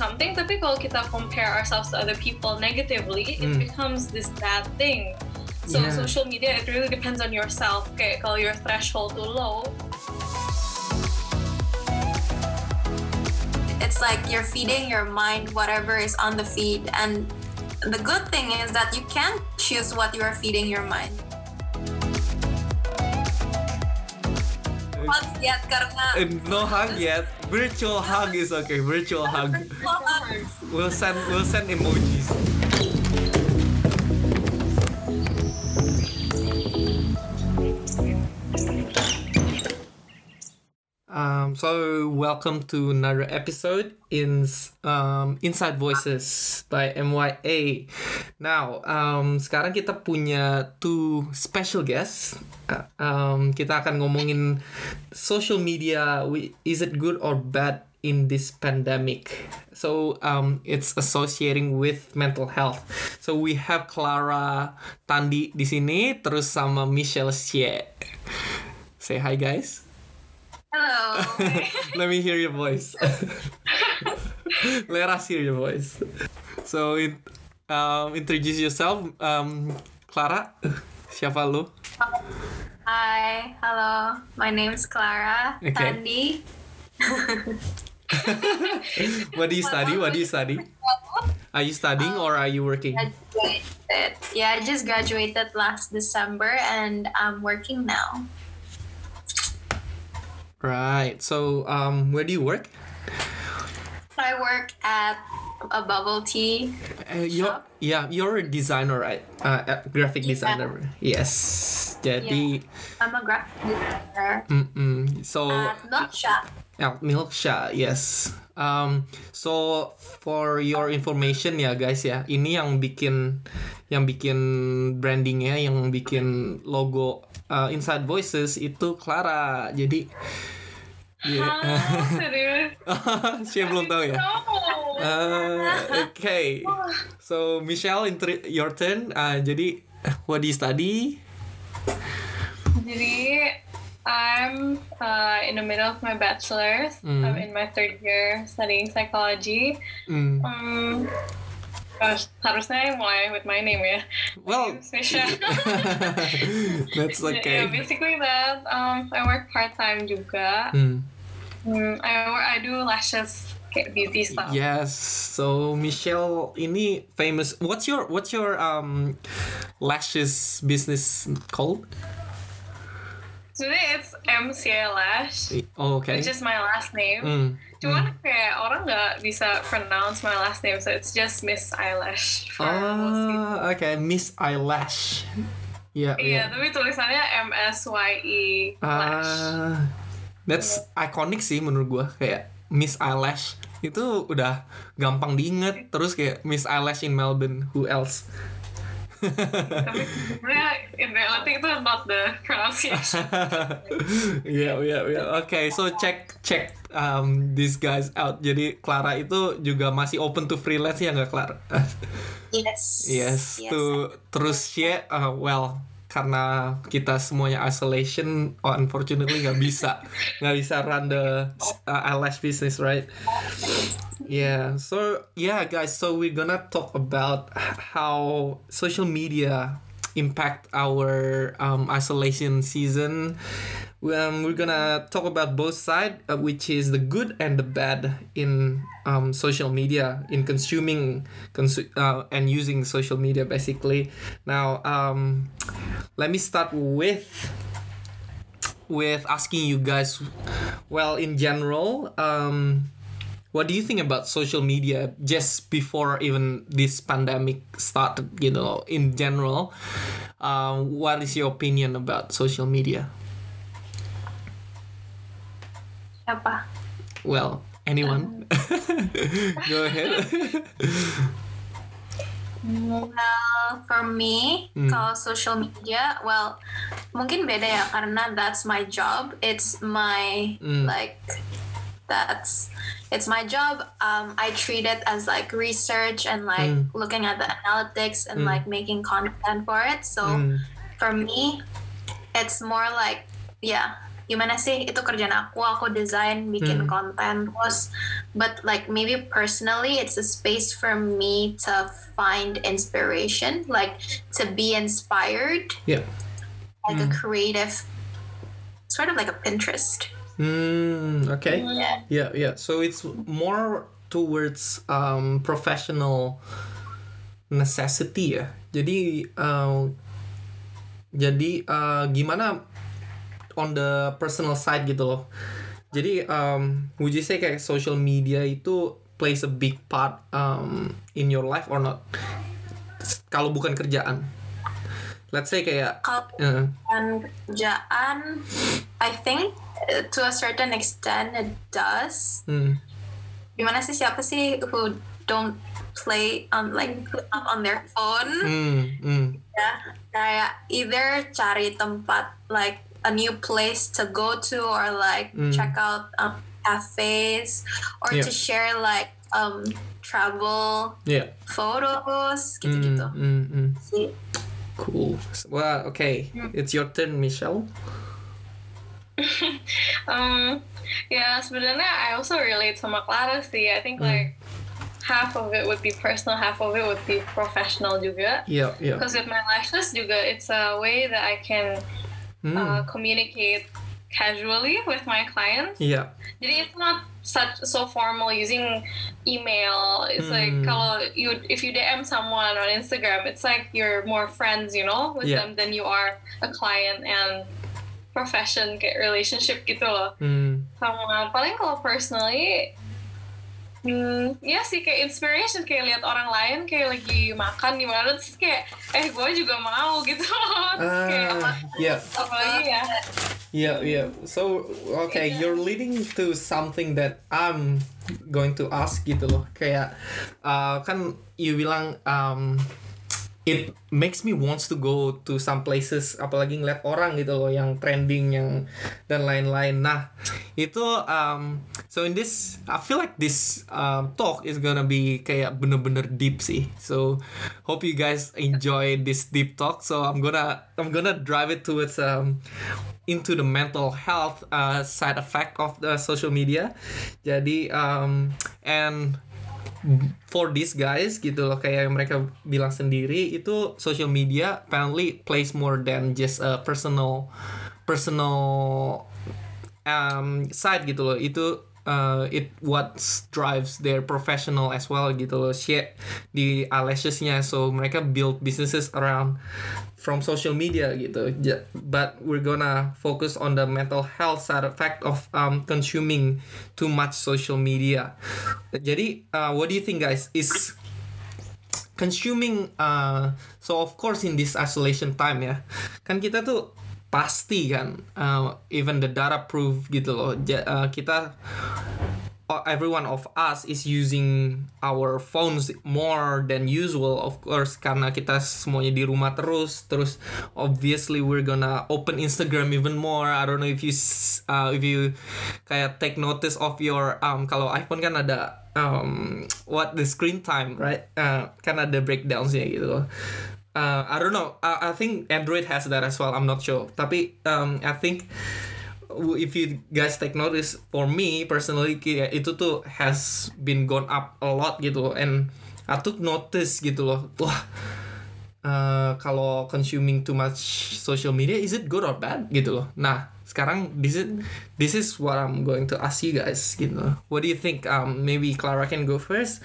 something tapi kalau kita compare ourselves to other people negatively it Hmm. becomes this bad thing so Yeah. social media it really depends on yourself kayak kalau your threshold too low it's like you're feeding your mind whatever is on the feed and the good thing is that you can choose what you are feeding your mind Hot yet karena Uh, no hug yet. Virtual hug is okay. Virtual hug. We'll send we'll send emojis. So welcome to another episode in um, Inside Voices by MYA. Now, um, sekarang kita punya two special guests. Uh, um, kita akan ngomongin social media. Is it good or bad in this pandemic? So um, it's associating with mental health. So we have Clara Tandi di sini, terus sama Michelle Xie. Say hi, guys. Hello Let me hear your voice. Let us hear your voice. So, in, um, introduce yourself, um, Clara. Siapa lu? hi hello my name's Clara Okay. Tandy What do you study? What do you study? Are you studying or are you working? graduated yeah I just graduated last December and I'm working now Right. So, um, where do you work? I work at a bubble tea Uh, you're, yeah, you're a designer, right? Uh, graphic Yeah. designer. Yes. Jadi, I'm a graphic designer mm-mm. so at Milk Shop. Yeah, Milksha, yes. Um, so for your information ya guys ya, ini yang bikin yang bikin brandingnya, yang bikin logo uh, Inside Voices itu Clara. Jadi, yeah. Ah, serius saya belum tahu ya. Uh, okay, so Michelle, your turn. Uh, jadi, what do you study? Jadi, I'm uh, in the middle of my bachelor's. Mm. I'm in my third year studying psychology. Hmm. Um, gosh, harusnya mulai with my name ya. Well, Name's Michelle. that's Yeah, okay. basically that. Um, I work part time juga. Hmm. Mm, I wor- I do lashes, kayak beauty stuff. Yes. So Michelle ini famous. What's your what's your um lashes business called? Today it's MCA Lash, Oh, okay. which is my last name. Mm. Cuman kayak orang nggak bisa pronounce my last name, so it's just Miss Eyelash for. Ah, okay. Miss Eyelash. Yeah, Iya, yeah. tapi tulisannya M S Y E Lash. Ah, that's iconic sih menurut gua kayak Miss Eyelash itu udah gampang diinget terus kayak Miss Eyelash in Melbourne who else tapi sebenarnya in reality itu not the pronunciation. yeah, yeah, yeah. Okay, so check check um these guys out. Jadi Clara itu juga masih open to freelance ya nggak Clara? Yes. yes, to terus share. Uh, well, karena kita semuanya isolation, oh, unfortunately nggak bisa nggak bisa run the uh, eyelash business, right? Yeah. So yeah, guys. So we're gonna talk about how social media impact our um, isolation season. Um, we're gonna talk about both sides, uh, which is the good and the bad in um, social media, in consuming consu- uh, and using social media, basically. Now, um, let me start with with asking you guys. Well, in general, um, what do you think about social media just before even this pandemic started you know in general um, what is your opinion about social media Siapa? well anyone go ahead Well, for me, kalau social media, well, mungkin beda ya karena that's my job. It's my Hmm. like that's it's my job. Um, I treat it as like research and like Hmm. looking at the analytics and like making content for it. So Hmm. for me, it's more like yeah, gimana sih itu kerjaan aku aku desain bikin Hmm. konten terus but like maybe personally it's a space for me to find inspiration like to be inspired Yeah. like a creative sort of like a Pinterest Hmm. Okay. yeah Yeah, yeah. So it's more towards um, professional necessity ya. Jadi uh, jadi uh, gimana on the personal side gitu loh. Jadi um, would you say kayak social media itu plays a big part um, in your life or not? Kalau bukan kerjaan. Let's say kayak kalau uh, kerjaan I think to a certain extent it does hmm, gimana sih siapa sih who don't play on like up on their phone hmm, hmm, ya kayak either cari tempat like a new place to go to or like Mm. check out um, cafes or Yeah. to share like um travel yeah. photos Hmm, gitu-gitu hmm, hmm. sih Cool. Well, okay. It's your turn, Michelle. Um, yeah, sebenarnya I also relate sama Clara sih. I think like half of it would be personal, half of it would be professional juga. Yeah, yeah. Because with my lashes juga, it's a way that I can Hmm. uh, communicate casually with my clients. yeah. Jadi it's not such so formal using email. It's like Hmm. kalau you if you DM someone on Instagram, it's like you're more friends, you know, with Yeah. them than you are a client and profession kayak relationship gitu loh. Hmm. Sama paling kalau personally Hmm, ya sih kayak inspiration kayak lihat orang lain kayak lagi makan di mana terus kayak eh gue juga mau gitu terus kayak Ah, yeah, apalagi ya yeah, yeah. So, okay, you're leading to something that I'm going to ask gitu loh. Kayak, uh, kan you bilang um, it makes me wants to go to some places apalagi ngeliat orang gitu loh yang trending yang dan lain-lain. Nah itu um, so in this I feel like this um, talk is gonna be kayak bener-bener deep sih. So hope you guys enjoy this deep talk. So I'm gonna I'm gonna drive it towards um, into the mental health uh, side effect of the social media. Jadi um, and for these guys gitu loh kayak mereka bilang sendiri itu social media apparently plays more than just a personal personal um, side gitu loh. Itu uh, it what drives their professional as well gitu loh. Shit di eyelashesnya so mereka build businesses around from social media gitu. But we're gonna focus on the mental health side effect of um, consuming too much social media. Jadi uh, what do you think guys? Is consuming uh, so of course in this isolation time ya. Kan kita tuh pasti kan uh, even the data proof gitu loh. Uh, kita uh, every one of us is using our phones more than usual of course karena kita semuanya di rumah terus. Terus obviously we're gonna open Instagram even more. I don't know if you uh, if you kayak take notice of your um kalau iPhone kan ada um what the screen time right? Uh, kan ada breakdownsnya gitu loh. Uh, I don't know. I, I think Android has that as well. I'm not sure. Tapi um, I think if you guys take notice for me personally kayak itu tuh has been gone up a lot gitu loh. And I took notice gitu loh. Wah uh, kalau consuming too much social media is it good or bad gitu loh. Nah sekarang this is this is what I'm going to ask you guys gitu. Loh. what do you think? Um maybe Clara can go first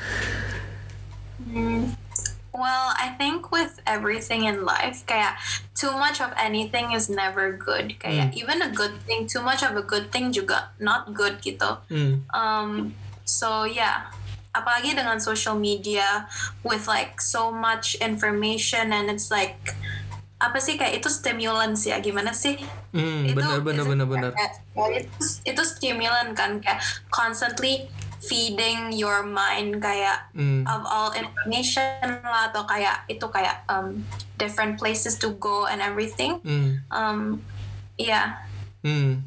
Well, I think with everything in life, kayak too much of anything is never good. Kayak even a good thing, too much of a good thing juga not good gitu. hmm. Um, so yeah, apalagi dengan social media with like so much information and it's like apa sih kayak itu stimulans ya gimana sih Hmm, itu bener bener kayak itu, itu stimulan kan kayak constantly feeding your mind kayak Hmm. of all information lah atau kayak itu kayak um, different places to go and everything Hmm. um yeah Hmm.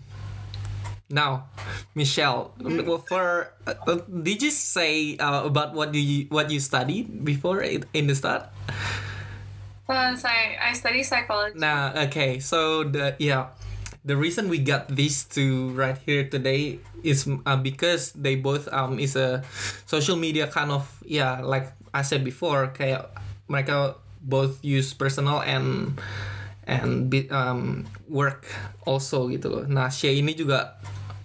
Now, Michelle, well, for uh, did you say uh, about what you what you studied before it, in the start? So I, I study psychology. Nah, okay. So the yeah, the reason we got these two right here today is uh, because they both um is a social media kind of yeah like I said before kayak mereka both use personal and and be, um, work also gitu loh. Nah, Shay ini juga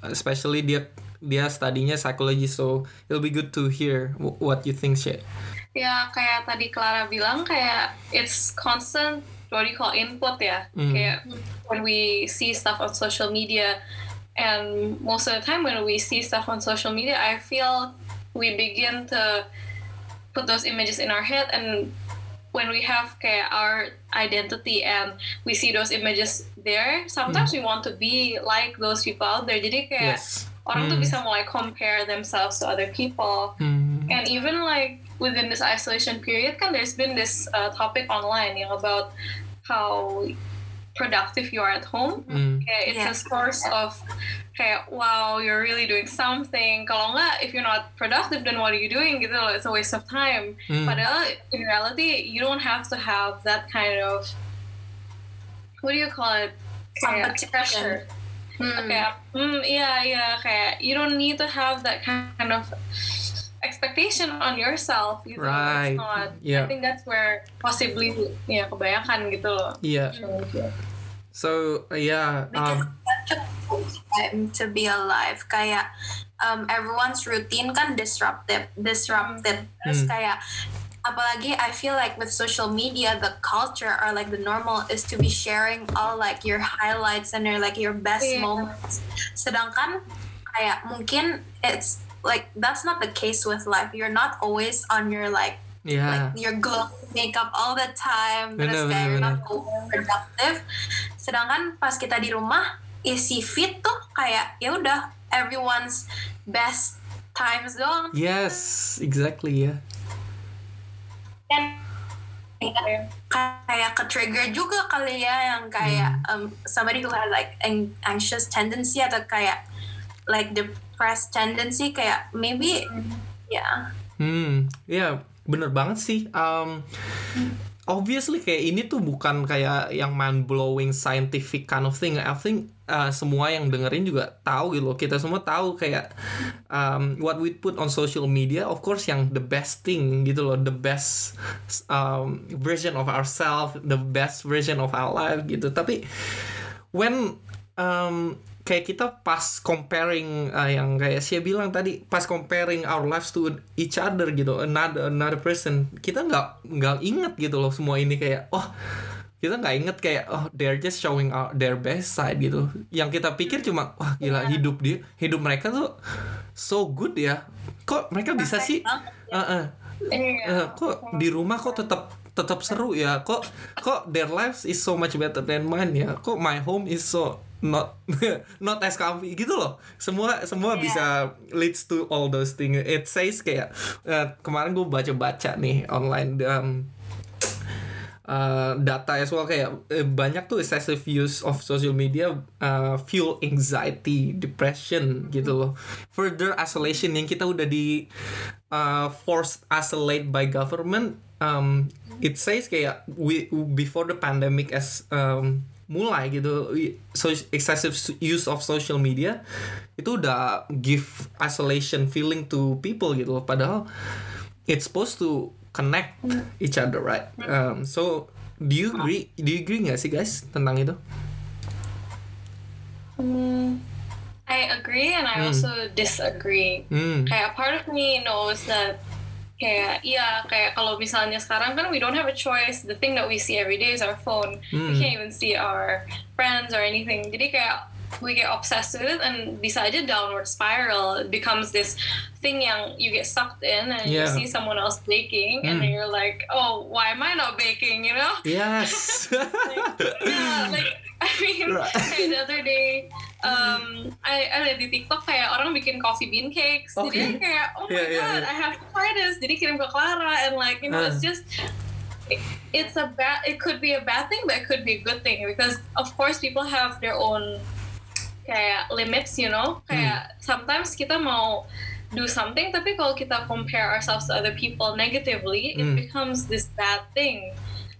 especially dia dia studinya psychology so it'll be good to hear wh- what you think Shay. Ya kayak tadi Clara bilang kayak it's constant what do you call input ya. Kayak when we see stuff on social media and most of the time when we see stuff on social media I feel we begin to put those images in our head. And when we have kayak our identity and we see those images there sometimes we want to be like those people out there. Jadi kayak Yes. orang tuh bisa mulai compare themselves to other people. Hmm. and even like within this isolation period kan there's been this uh, topic online yang about how productive you are at home. Kayak it's Yeah. a source of kayak wow you're really doing something. Kalau nggak if you're not productive then what are you doing? Gitu loh it's a waste of time. Padahal in reality you don't have to have that kind of what do you call it? Kayak Competition. pressure. Hmm. kayak hmm iya iya kayak you don't need to have that kind of expectation on yourself gitu Right. It's not Yeah. I think that's where possibly ya kebanyakan gitu loh Yeah. So uh, yeah. Because Um, such a time to be alive. Kayak um, everyone's routine kan disruptive, disrupted. Terus Hmm. kayak apalagi I feel like with social media the culture or like the normal is to be sharing all like your highlights and your like your best Yeah. moments. Sedangkan kayak mungkin it's like that's not the case with life. You're not always on your like yeah. like your glow makeup all the time Bener, terus kayak bener, you're not productive sedangkan pas kita di rumah isi feed tuh kayak ya udah everyone's best times doang Yes, exactly. Yeah. kan kayak, ke trigger juga kali ya yang kayak um, somebody who has like an anxious tendency atau kayak like depressed tendency kayak maybe ya Hmm, ya bener banget sih. Um, obviously kayak ini tuh bukan kayak yang mind blowing scientific kind of thing. I think uh, semua yang dengerin juga tahu gitu loh. Kita semua tahu kayak um, what we put on social media, of course yang the best thing gitu loh, the best um, version of ourselves, the best version of our life gitu. Tapi when um, kayak kita pas comparing uh, yang kayak saya bilang tadi pas comparing our lives to each other gitu another another person kita nggak nggak inget gitu loh semua ini kayak oh kita nggak inget kayak oh they're just showing out their best side gitu. Yang kita pikir cuma wah gila hidup dia hidup mereka tuh so good ya. Kok mereka bisa sih? banget Uh-uh. Eh, Iya. kok di rumah kok tetap tetap seru ya? Kok kok their lives is so much better than mine ya? Kok my home is so not not as comfy gitu loh semua semua bisa leads to all those things it says kayak eh, kemarin gue baca baca nih online um, uh, data as well kayak eh, banyak tuh excessive use of social media uh, fuel anxiety, depression gitu loh. Further isolation yang kita udah di uh, forced isolate by government. Um, it says kayak we before the pandemic as um, mulai gitu so excessive use of social media itu udah give isolation feeling to people gitu loh. padahal it's supposed to connect each other right um, so do you agree do you agree nggak sih guys tentang itu I agree and I also disagree. hmm Kayak part of me knows that kayak iya kayak kalau misalnya sekarang kan we don't have a choice. The thing that we see every day is our phone. We Hmm. can't even see our friends or anything. Jadi kayak we get obsessed with it and bisa aja downward spiral. It becomes this thing yang you get sucked in and you see someone else baking and Hmm. then you're like, oh, why am I not baking? You know? yes yeah, like I mean, Right. the other day, um, I, I liat di TikTok kayak orang bikin coffee bean cakes. Jadi Okay. kayak, oh my Yeah, yeah, god, yeah. I have to try this. Jadi kirim ke Clara and like, you know, Uh. it's just, it- it's a bad, it could be a bad thing, but it could be a good thing because of course people have their own kayak limits, you know. Kayak sometimes kita mau do something, tapi kalau kita compare ourselves to other people negatively, it Hmm. becomes this bad thing.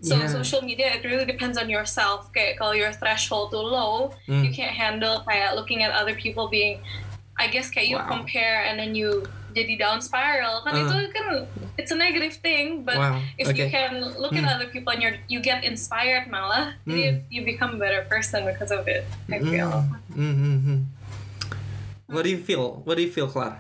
So Yeah. social media it really depends on yourself. Kayak kalau your threshold too low, Mm. you can't handle kayak looking at other people being, I guess kayak you Wow. compare and then you jadi down spiral. Kan Uh. itu kan it's a negative thing, but Wow, if you okay. can look at Mm. other people and you you get inspired malah, Mm. jadi you become a better person because of it. I feel. Mm, mm, mm, mm. What do you feel? What do you feel, Clara?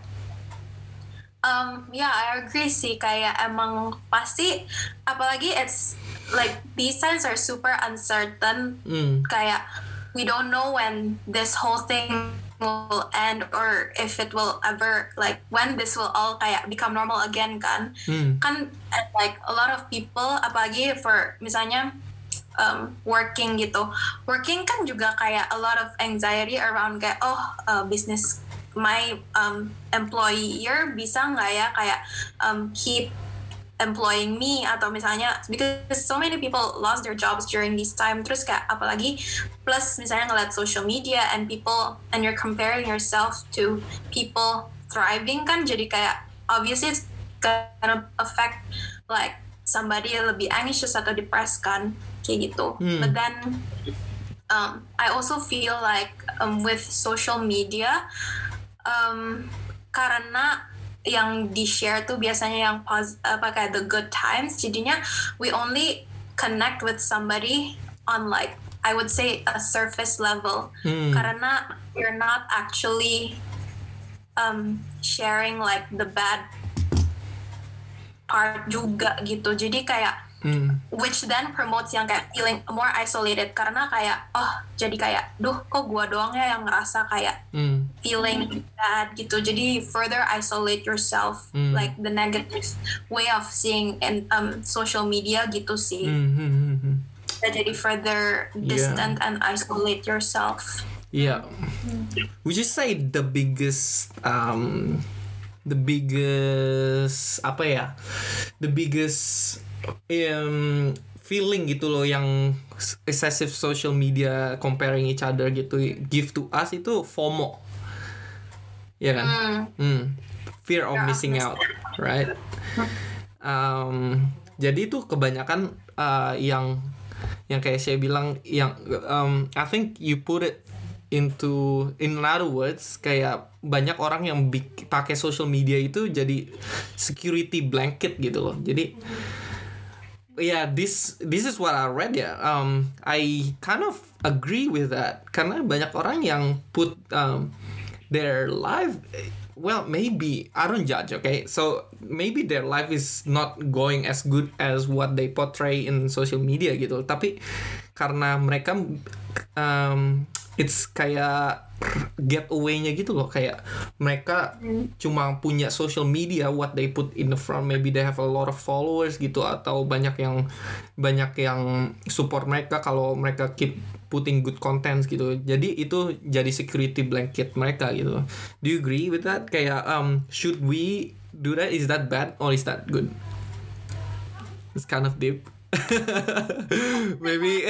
Um, yeah, I agree sih. Kayak emang pasti, apalagi it's like these times are super uncertain. Mm, Kayak we don't know when this whole thing will end or if it will ever like when this will all kayak become normal again kan. mm, Kan like a lot of people apalagi for misalnya um, working gitu. Working kan juga kayak a lot of anxiety around kayak oh uh, business my um, employer bisa nggak ya kayak um, keep employing me atau misalnya because so many people lost their jobs during this time terus kayak apalagi plus misalnya ngeliat social media and people and you're comparing yourself to people thriving kan jadi kayak obviously it's gonna affect like somebody lebih anxious atau depressed kan kayak gitu Hmm. but then um, I also feel like um, with social media um, karena yang di share tuh biasanya yang pos apa kayak the good times. Jadinya we only connect with somebody on like I would say a surface level. Hmm. karena you're not actually um, sharing like the bad part juga gitu. Jadi kayak mm, which then promotes yang kayak feeling more isolated. Karena kayak oh jadi kayak duh kok gua doang ya yang ngerasa kayak mm, feeling bad gitu. Jadi further isolate yourself Hmm. like the negative way of seeing in um, social media gitu sih. Mm, mm, mm, mm. jadi further distant and isolate yourself. Yeah. Would you say the biggest um the biggest apa ya? The biggest um feeling gitu loh yang excessive social media comparing each other gitu give to us itu FOMO. Ya kan? Hmm. Hmm. Fear of missing missing out, right? Um, jadi itu kebanyakan uh, yang yang kayak saya bilang yang um, I think you put it into in other words kayak banyak orang yang pakai social media itu jadi security blanket gitu loh. Jadi yeah this this is what I read ya um I kind of agree with that. Karena banyak orang yang put um their life well maybe I don't judge okay? So maybe their life is not going as good as what they portray in social media gitu. Tapi karena mereka um it's kayak getaway-nya gitu loh. Kayak mereka cuma punya social media what they put in the front. Maybe they have a lot of followers gitu atau banyak yang banyak yang support mereka kalau mereka keep putting good contents gitu. Jadi itu jadi security blanket mereka gitu. Do you agree with that? Kayak um should we do that? Is that bad or is that good? It's kind of deep maybe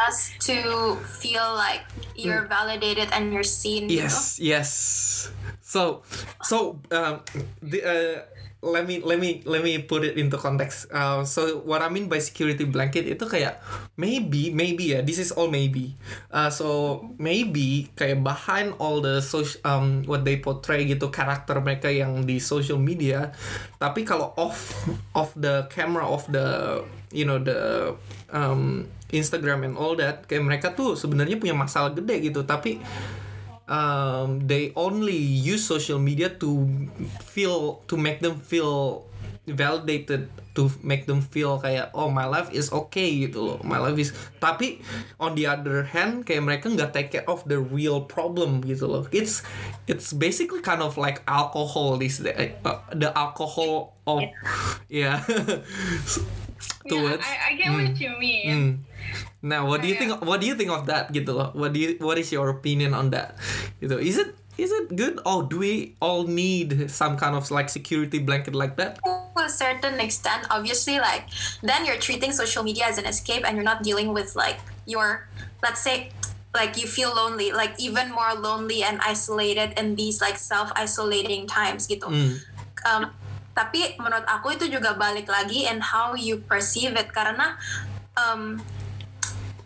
just to feel like you're validated and you're seen. Yes, yes. So, so um, the, uh, let me let me let me put it into context. Uh, so what I mean by security blanket itu kayak maybe maybe ya this is all maybe. Uh, so maybe kayak behind all the social um what they portray gitu karakter mereka yang di social media, tapi kalau off off the camera of the you know the um Instagram and all that kayak mereka tuh sebenarnya punya masalah gede gitu tapi um, they only use social media to feel to make them feel validated to make them feel kayak oh my life is okay gitu loh my life is tapi on the other hand kayak mereka nggak take care of the real problem gitu loh it's it's basically kind of like alcohol this uh, the alcohol of yeah Yeah, towards I, I get what you mean. Mm. Now, what do you think? What do you think of that? Gitu loh. What do you? What is your opinion on that? Gitu. Is it is it good? Or do we all need some kind of like security blanket like that? to a certain extent obviously like then you're treating social media as an escape and you're not dealing with like your let's say like you feel lonely like even more lonely and isolated in these like self-isolating times gitu Mm. um, tapi menurut aku itu juga balik lagi and how you perceive it karena um,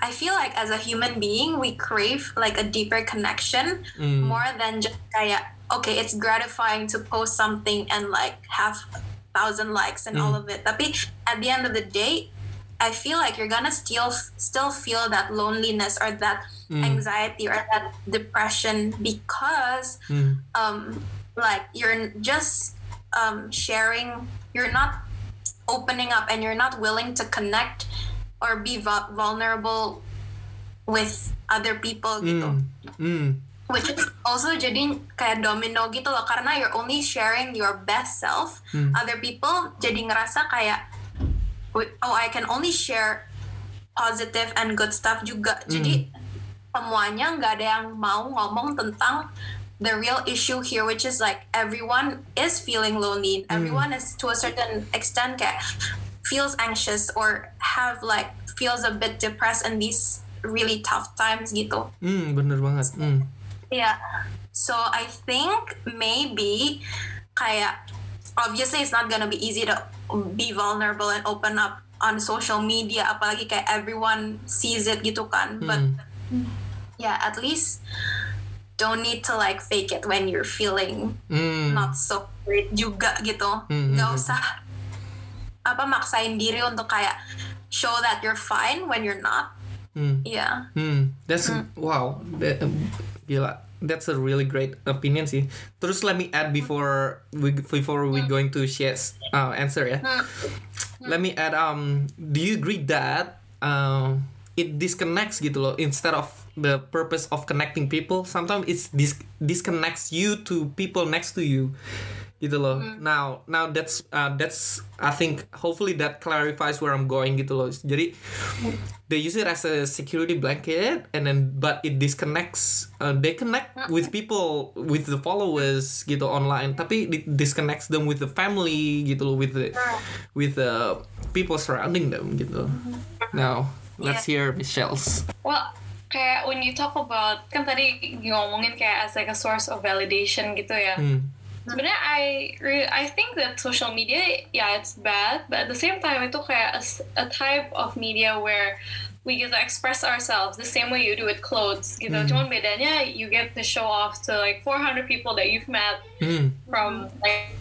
I feel like as a human being we crave like a deeper connection Mm. more than just kayak okay it's gratifying to post something and like have thousand likes and all of it tapi at the end of the day I feel like you're gonna still still feel that loneliness or that anxiety or that depression because Hmm. um like you're just um sharing you're not opening up and you're not willing to connect or be vul- vulnerable with other people gitu. Hmm. Hmm. which is also jadi kayak domino gitu loh karena you're only sharing your best self other people jadi ngerasa kayak "Wait, oh I can only share positive and good stuff juga. Jadi semuanya nggak ada yang mau ngomong tentang the real issue here which is like everyone is feeling lonely. Everyone is to a certain extent kayak feels anxious or have like feels a bit depressed in these really tough times gitu Hmm, bener banget. Hmm. Yeah. So I think maybe kayak obviously it's not gonna be easy to be vulnerable and open up on social media apalagi kayak everyone sees it gitu kan. But yeah, at least don't need to like fake it when you're feeling Hmm. not so great juga gitu. Hmm, Gak hmm, usah apa maksain diri untuk kayak show that you're fine when you're not. Hmm. Yeah. Hmm, that's wow. That, um, gila. That's a really great opinion sih. Terus let me add before we before we going to Shay's uh, answer ya. Let me add um do you agree that um it disconnects gitu loh instead of the purpose of connecting people sometimes it's dis disconnects you to people next to you gitu loh. Now, now that's uh, that's I think hopefully that clarifies where I'm going gitu loh. Jadi they use it as a security blanket and then but it disconnects uh, they connect with people with the followers gitu online tapi it disconnects them with the family gitu loh with the with the people surrounding them gitu. Now, let's hear Michelle's. Well, kayak when you talk about kan tadi ngomongin kayak as like a source of validation gitu ya. Hmm. Sebenarnya I re- I think that social media yeah it's bad, but at the same time itu kayak a, a type of media where we get to express ourselves the same way you do with clothes gitu. Cuman bedanya you get to show off to like 400 people that you've met Hmm. from like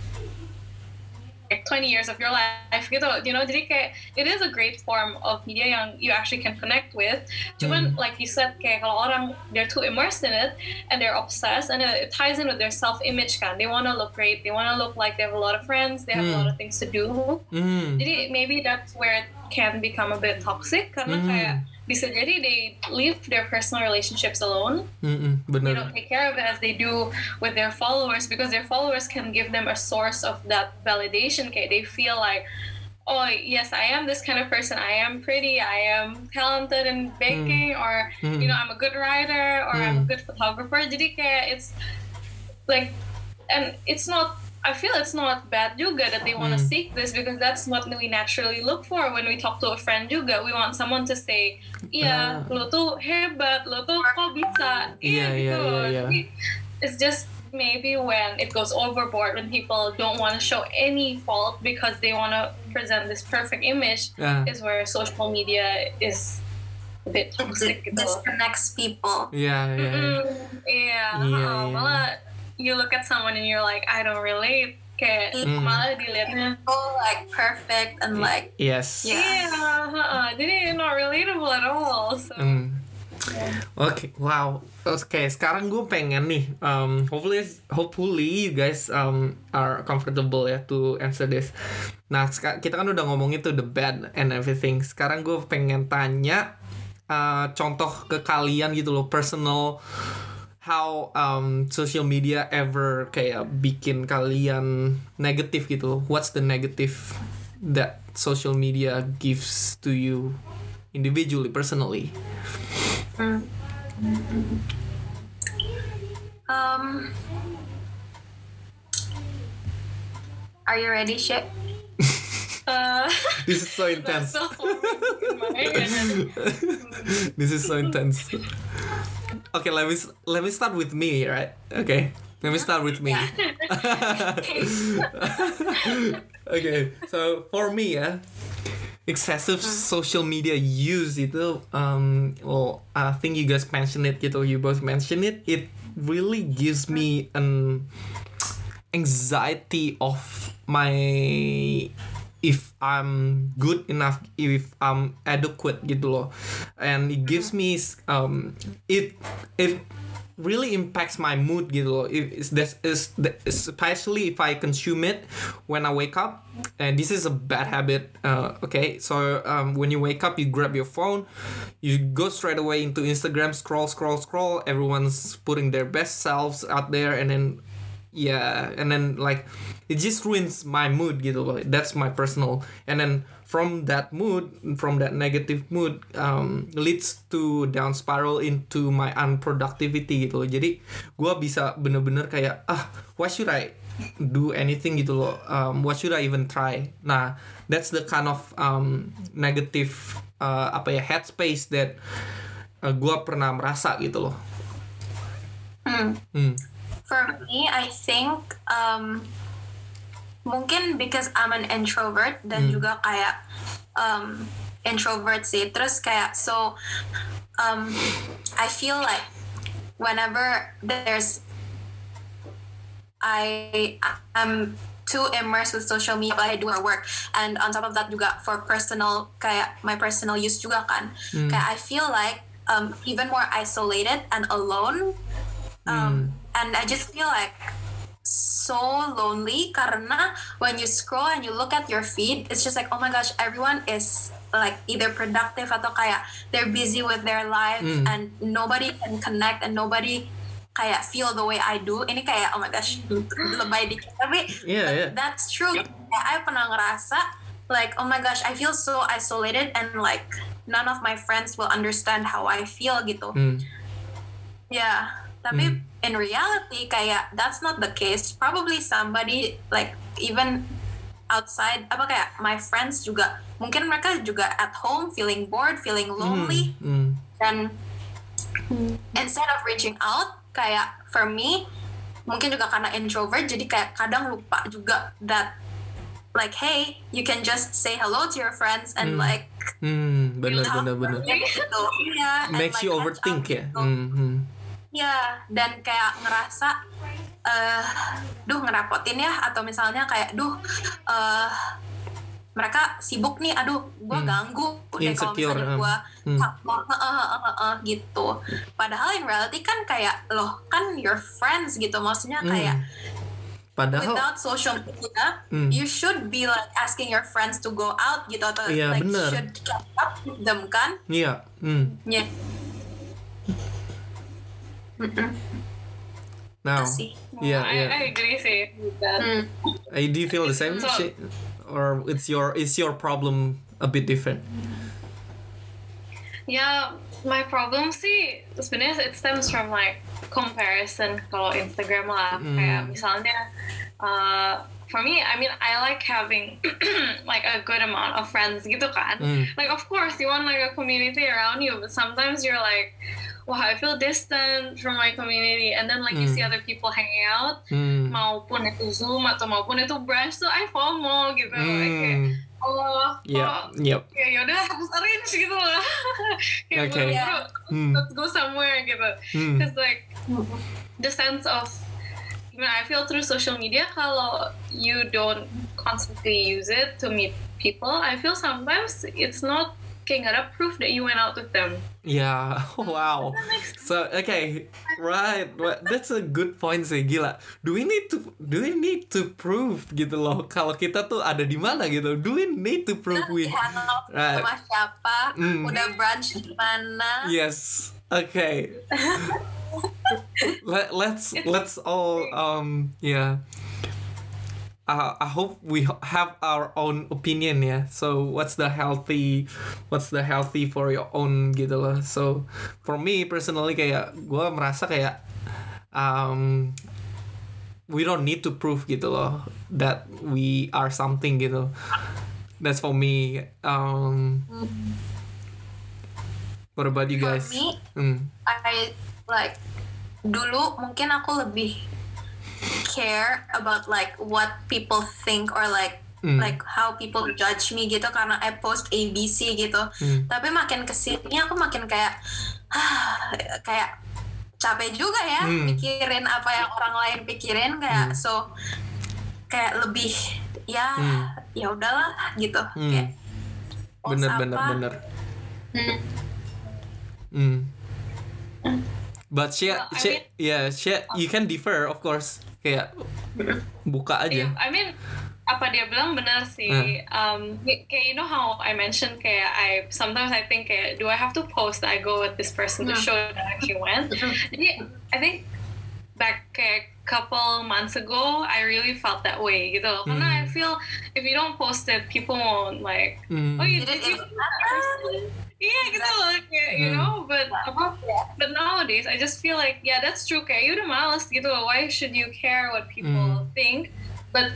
like 20 years of your life. Gitu you know jadi kayak it is a great form of media yang you actually can connect with. Cuman like you said kayak kalau orang they're too immersed in it and they're obsessed and it, ties in with their self image kan. They want to look great. They want to look like they have a lot of friends. They have a lot of things to do. Hmm. jadi maybe that's where it can become a bit toxic karena Hmm. kayak bisa jadi they leave their personal relationships alone Hmm, they don't take care of it as they do with their followers because their followers can give them a source of that validation. Okay, they feel like, oh yes, I am this kind of person. I am pretty. I am talented in baking, or you know, I'm a good writer, or I'm a good photographer. Jadi kayak it's like, and it's not. I feel it's not bad juga that they want to seek this because that's what we naturally look for when we talk to a friend juga. We want someone to say, iya, Ah. lo tuh hebat, lo tuh kok bisa. Iya, iya, gitu. iya, iya. Jadi, It's just maybe when it goes overboard, when people don't want to show any fault because they want to present this perfect image, Ah. is where social media is a bit toxic gitu. disconnects people. Yeah, iya. iya. Mm, yeah, Iya, uh-uh. iya. malah you look at someone and you're like, I don't relate. Kayak Mm. malah dilihatnya, Oh, like perfect and like Yes. Yeah. yeah, uh-uh. jadi not relatable at all. So. Hmm. Oke, wow. Oke, sekarang gue pengen nih, um, hopefully, hopefully you guys um, are comfortable ya to answer this. Nah, kita kan udah ngomongin tuh the bad and everything. Sekarang gue pengen tanya uh, contoh ke kalian gitu loh, personal how um, social media ever kayak bikin kalian negatif gitu. What's the negative that social media gives to you individually, personally? um. Are you ready, Shit? Uh, This is so intense. this is so intense. Okay, let me let me start with me, right? Okay, let me start with me. okay, so for me ya, excessive social media use itu, um, well, I think you guys mentioned it gitu, you both mentioned it. It really gives me an anxiety of my if I'm good enough, if I'm adequate gitu loh, and it gives me um it it really impacts my mood gitu loh. If it's this is especially if I consume it when I wake up, and this is a bad habit. Uh, okay, so um, when you wake up, you grab your phone, you go straight away into Instagram, scroll, scroll, scroll. Everyone's putting their best selves out there, and then yeah and then like it just ruins my mood gitu loh. That's my personal. And then from that mood from that negative mood um, leads to down spiral into my unproductivity gitu loh. Jadi gua bisa bener-bener kayak ah why should I do anything? gitu loh. Um, what should I even try? Nah that's the kind of um, negative uh, apa ya headspace that uh, gua pernah merasa gitu loh. Hmm. hmm. For me, I think um, mungkin because I'm an introvert dan juga kayak um, introvert sih. Terus kayak so um, I feel like whenever there's I I'm too immersed with social media I do our work. And on top of that juga for personal kayak my personal use juga kan. Kayak I feel like um, even more isolated and alone um, and I just feel like so lonely karena when you scroll and you look at your feed it's just like oh my gosh everyone is like either productive atau kayak they're busy with their lives Mm. and nobody can connect and nobody kayak feel the way I do. Ini kayak oh my gosh lebay dikit. Tapi Yeah, yeah. that's true. Kayak I pernah ngerasa like oh my gosh I feel so isolated and like none of my friends will understand how I feel gitu. Hmm. Yeah, tapi in reality kayak that's not the case. Probably somebody like even outside apa kayak my friends juga mungkin mereka juga at home feeling bored, feeling lonely Hmm. dan instead of reaching out kayak for me mungkin juga karena introvert jadi kayak kadang lupa juga that like hey you can just say hello to your friends and Hmm. like Hmm, bener bener bener. gitu yeah Makes like, you overthink ya. gitu. Hmm, hmm. Ya, dan kayak ngerasa eh duh ngerepotin ya atau misalnya kayak duh eh mereka sibuk nih, aduh gua Hmm. ganggu deh kalau misalnya gua hmm. eh, eh, eh, eh, eh, gitu. Padahal in reality kan kayak loh kan your friends gitu, maksudnya kayak Hmm. Padahal without social media, Hmm. you should be like asking your friends to go out gitu atau Iya, like bener. should catch up with them kan? iya. Hmm. Ya, Mm-mm, Now, itu sih. yeah, I, yeah. I agree sih with that. Hmm. Uh, do you feel the same So- shit, or it's your is your problem a bit different? Yeah, my problem sih sebenarnya it stems from like comparison kalau Instagram lah. Kayak misalnya, uh, for me, I mean, I like having like a good amount of friends gitu kan. Hmm. Like of course you want like a community around you, but sometimes you're like, wow, I feel distant from my community, and then like you Hmm. see other people hanging out, Hmm. maupun itu Zoom atau maupun itu branch tuh I FOMO gitu. Like, kayak, Hmm. oh, Yep. oh, Yep. ya yaudah harus arrange gitu lah kayak Okay. buru-buru, Hmm. let's go somewhere gitu Hmm. because like the sense of you know, I feel through social media kalau you don't constantly use it to meet people I feel sometimes it's not kayak nggak ada proof that you went out with them Yeah. Wow. So okay, right. right. That's a good point sih gila. Do we need to do we need to prove gitu loh kalau kita tuh ada di mana gitu? Do we need to prove we? Right. sama siapa, Hmm. udah brunch di mana. Yes. Okay. Let, let's let's all um yeah. Uh, I hope we have our own opinion yeah. So what's the healthy what's the healthy for your own gitu loh. So for me personally kayak gue merasa kayak um we don't need to prove gitu loh that we are something gitu. That's for me. Um What about you For guys? me, Hmm. I like dulu mungkin aku lebih care about like what people think or like Hmm. like how people judge me gitu karena I post ABC gitu. Hmm. Tapi makin ke sini aku makin kayak ah, kayak capek juga ya Hmm. mikirin apa yang orang lain pikirin kayak so kayak lebih ya Hmm. ya udahlah gitu Hmm. kayak bener apa, bener bener hmm, Hmm. But she, Well, I she, mean- yeah, she, you can differ, of course. Kayak buka aja. Yeah, I mean, apa dia bilang benar sih. Um, kayak you know how I mentioned kayak I sometimes I think kayak do I have to post that I go with this person to Hmm. show that I actually went. Jadi I think back kayak couple months ago I really felt that way gitu. loh. Karena I Hmm. feel if you don't post it, people won't like. Hmm. Oh, you Did you? Iya gitu loh, kayak, you Hmm. know. But apa? But nowadays I just feel like yeah that's true kayak you udah males gitu loh. Why should you care what people Hmm. think? But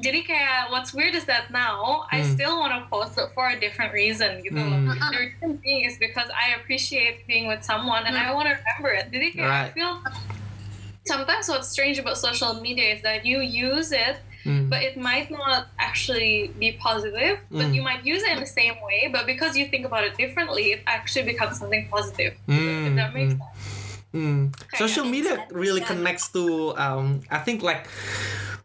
jadi kayak what's weird is that now I Hmm. still want to post it for a different reason gitu loh. Hmm. The reason being is because I appreciate being with someone and I want to remember it. Jadi kayak I feel sometimes what's strange about social media is that you use it Hmm. but it might not actually be positive but Mm. you might use it in the same way but because you think about it differently it actually becomes something positive if Hmm, that makes hmm. sense Hmm. Social media really yeah. connects to um I think like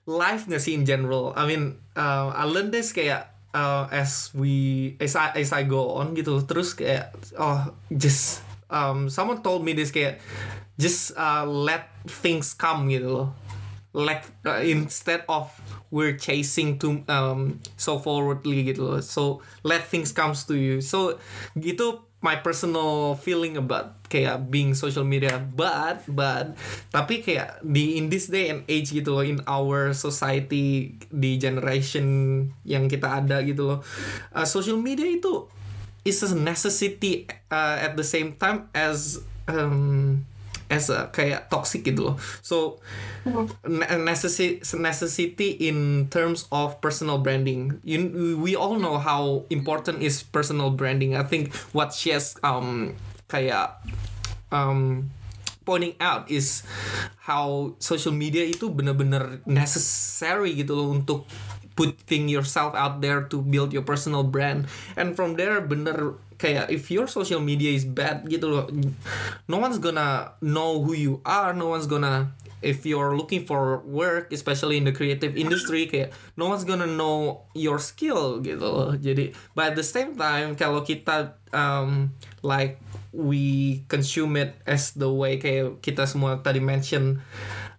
liveness in general. I mean uh, I learned this kayak uh, as we as I as I go on gitu. Terus kayak oh just um someone told me this kayak just uh, let things come gitu loh. Like uh, instead of we're chasing to um so forwardly gitu loh. So let things comes to you. So gitu my personal feeling about kayak being social media but but tapi kayak di in this day and age gitu loh in our society di generation yang kita ada gitu loh uh, social media itu is a necessity uh, at the same time as um, as a kayak toxic gitu loh. So ne- necessity necessity in terms of personal branding. You we all know how important is personal branding. I think what she has um kayak um pointing out is how social media itu bener-bener necessary gitu loh untuk putting yourself out there to build your personal brand. And from there bener kayak if your social media is bad gitu loh no one's gonna know who you are no one's gonna if you're looking for work especially in the creative industry kayak no one's gonna know your skill gitu loh. Jadi but at the same time kalau kita um, like we consume it as the way kayak kita semua tadi mention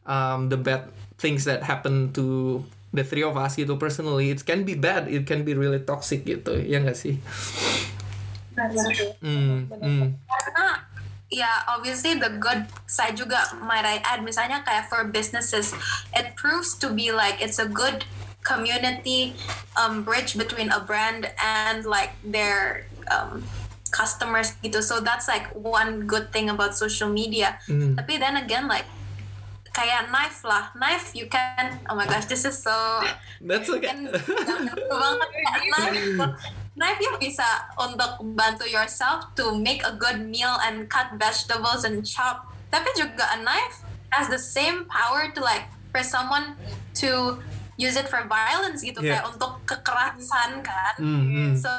um, the bad things that happen to the three of us gitu personally it can be bad it can be really toxic gitu ya nggak sih Hmm, hmm, karena ya obviously the good side juga might I add misalnya kayak for businesses it proves to be like it's a good community um, bridge between a brand and like their um, customers gitu. So that's like one good thing about social media. Hmm. tapi then again like kayak knife lah. Knife you can oh my gosh this is so that's okay jangan banget kayak knife knife you bisa untuk bantu yourself to make a good meal and cut vegetables and chop tapi juga a knife has the same power to like for someone to use it for violence gitu Yeah. kayak untuk kekerasan kan Hmm, hmm. so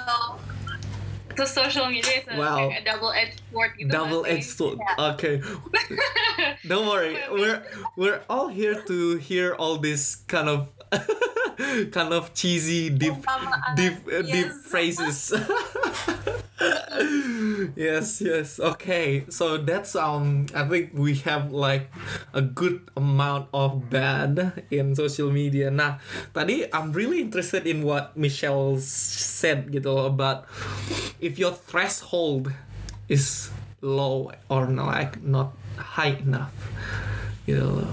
so social media is a, Wow. like a double-edged sword gitu double nggak edged sih? sword Yeah. okay don't worry we're we're all here to hear all this kind of kind of cheesy deep Umpamaan, deep uh, deep phrases. Yes yes. Okay. So that's um i think we have like a good amount of bad in social media. Nah tadi i'm really interested in what michelle said gitu you know, about if your threshold is low or like not high enough you know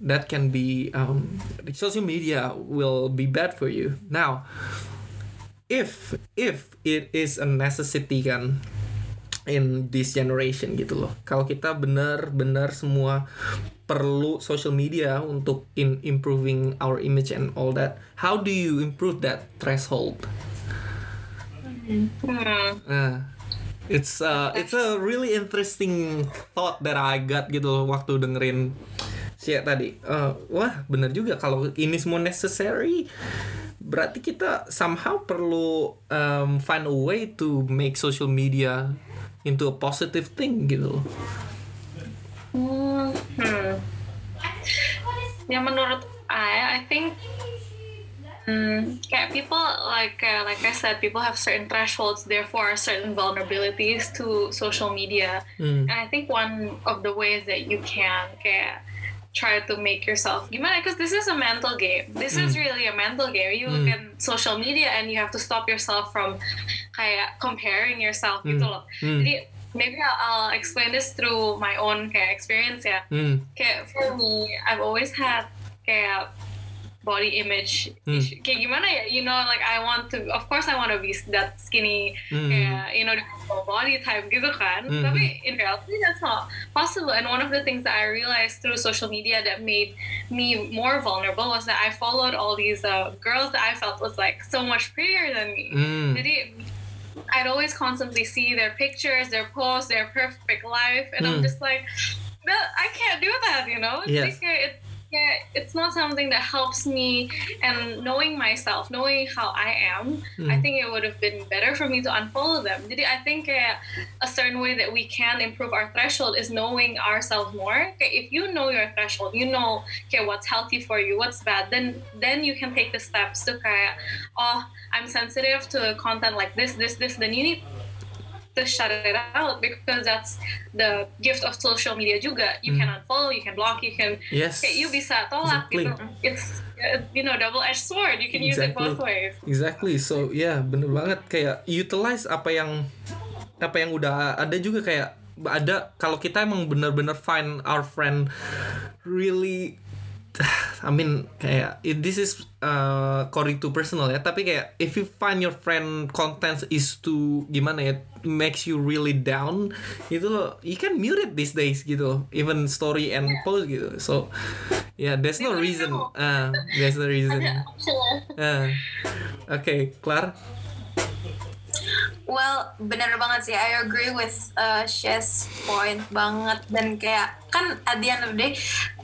that can be um, social media will be bad for you. Now if if it is a necessity kan in this generation gitu loh. Kalau kita benar-benar semua perlu social media untuk in improving our image and all that how do you improve that threshold? Hmm. Nah, it's uh, it's a really interesting thought that I got gitu loh waktu dengerin sih tadi uh, wah bener juga kalau ini semua necessary berarti kita somehow perlu um, find a way to make social media into a positive thing gitu loh. Hmm. Ya menurut I, I think Hmm, kayak people like uh, like I said, people have certain thresholds, therefore certain vulnerabilities to social media. Hmm. And I think one of the ways that you can kayak try to make yourself gimana? Because this is a mental game. This is really a mental game. You look at social media and you have to stop yourself from kayak comparing yourself gitu loh. Hmm. Jadi maybe I'll, I'll explain this through my own kayak experience ya. Hmm. Kayak for me, I've always had kayak body image Hmm. issue. Kayak gimana ya? You know, like I want to, of course I want to be that skinny, Hmm. kayak you know, the body type gitu kan. Hmm. Tapi in reality that's not possible. And one of the things that I realized through social media that made me more vulnerable was that I followed all these uh, girls that I felt was like so much prettier than me. Hmm. Jadi I'd always constantly see their pictures, their posts, their perfect life, and I'm Hmm. just like, I can't do that, you know. Yes. Like, it, it's not something that helps me. And knowing myself, knowing how I am, I Hmm. think it would have been better for me to unfollow them. Jadi I think uh, a certain way that we can improve our threshold is knowing ourselves more. Okay, if you know your threshold, you know okay what's healthy for you, what's bad, then then you can take the steps to kayak oh I'm sensitive to content like this, this, this. Then you need to shut it out because that's the gift of social media juga. You can unfollow, you can block, you can Yes. kayak you bisa tolak Exactly. gitu. It's you know double edged sword. You can use it Exactly. both ways. Exactly. So yeah, bener banget kayak utilize apa yang apa yang udah ada juga kayak ada kalau kita emang bener-bener find our friend really I mean kayak it- this is uh, according to personal ya tapi kayak if you find your friend contents is to gimana ya makes you really down itu you can mute it these days gitu even story and post gitu. So yeah there's no reason. uh, there's no reason. uh, okay Clar Well, bener banget sih. I agree with uh, Shes point banget dan kayak kan at the end of the day,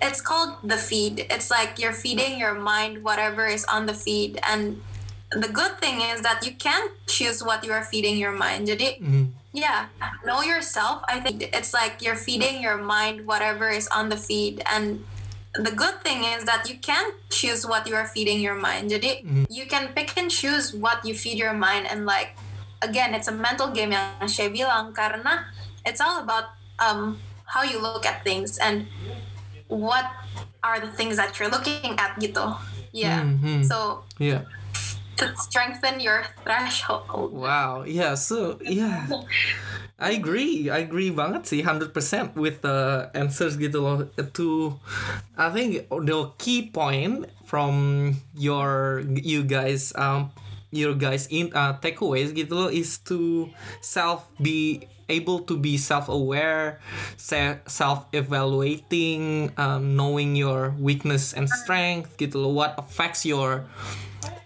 it's called the feed. It's like you're feeding your mind whatever is on the feed, and the good thing is that you can choose what you are feeding your mind. Jadi Mhm. yeah, know yourself. I think it's like you're feeding your mind whatever is on the feed, and the good thing is that you can choose what you are feeding your mind. Jadi you can pick and choose what you feed your mind, and like again, it's a mental game yang saya bilang karena it's all about um, how you look at things and what are the things that you're looking at gitu. Yeah. Mhm. So yeah to strengthen your threshold. Wow, yeah, so yeah. I agree, I agree banget sih 100% with the answers gitu loh. To I think the key point from your you guys um your guys in uh, takeaways gitu loh is to self be able to be self-aware, se- self-evaluating, um, knowing your weakness and strength gitu loh, what affects your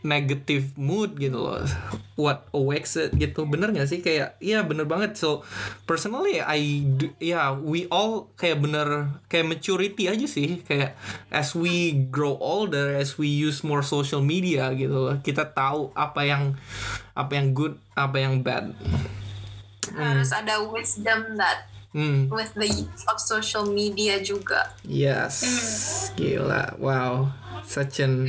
negative mood gitu loh. What awakes it gitu. Bener gak sih? Kayak iya bener banget. So personally I do, yeah we all kayak bener kayak maturity aja sih. Kayak as we grow older as we use more social media gitu loh kita tahu apa yang apa yang good apa yang bad. Harus ada wisdom that hmm. with the use of social media juga. yes. Gila. Wow. Such an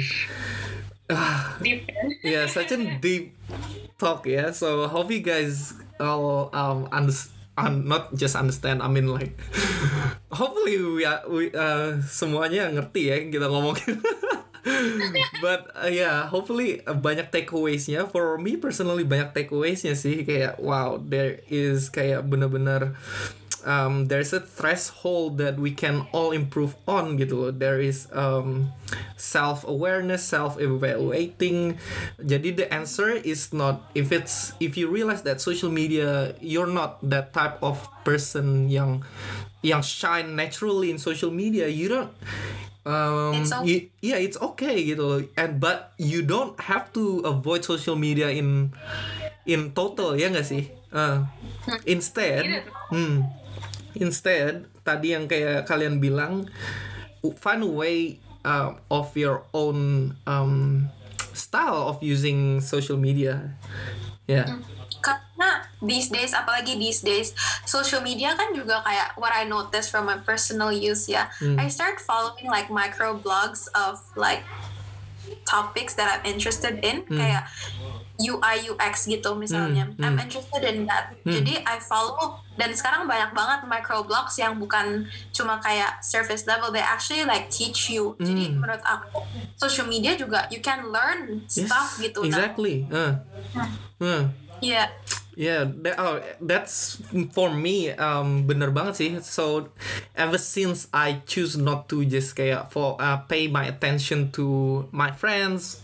Deep. yeah, such a deep talk. Yeah, so hope you guys all um understand. Um, not just understand, I mean like hopefully we, are, we uh, semuanya ngerti ya kita ngomongin. But uh, yeah, hopefully uh, banyak takeaways-nya. For me personally banyak takeaways-nya sih kayak wow, there is kayak bener-bener um, there's a threshold that we can all improve on gitu loh. There is um, self awareness, self evaluating. Jadi the answer is not if it's if you realize that social media you're not that type of person yang yang shine naturally in social media. You don't um It's okay. you- yeah it's okay gitu loh. and but you don't have to avoid social media in in total ya nggak sih Uh, instead hmm, instead tadi yang kayak kalian bilang find a way uh, of your own um, style of using social media. Yeah. karena these days apalagi these days social media kan juga kayak what I noticed from my personal use ya. I start following like micro blogs of like topics that I'm interested in. Kayak UI UX gitu misalnya Hmm, I'm hmm. interested in that jadi I follow dan sekarang banyak banget micro blogs yang bukan cuma kayak surface level they actually like teach you jadi Hmm. menurut aku social media juga you can learn Yes, stuff gitu Nah, Exactly. Uh. Uh. yeah Yeah, that, oh, that's for me um bener banget sih. So ever since I choose not to just kayak for uh, pay my attention to my friends,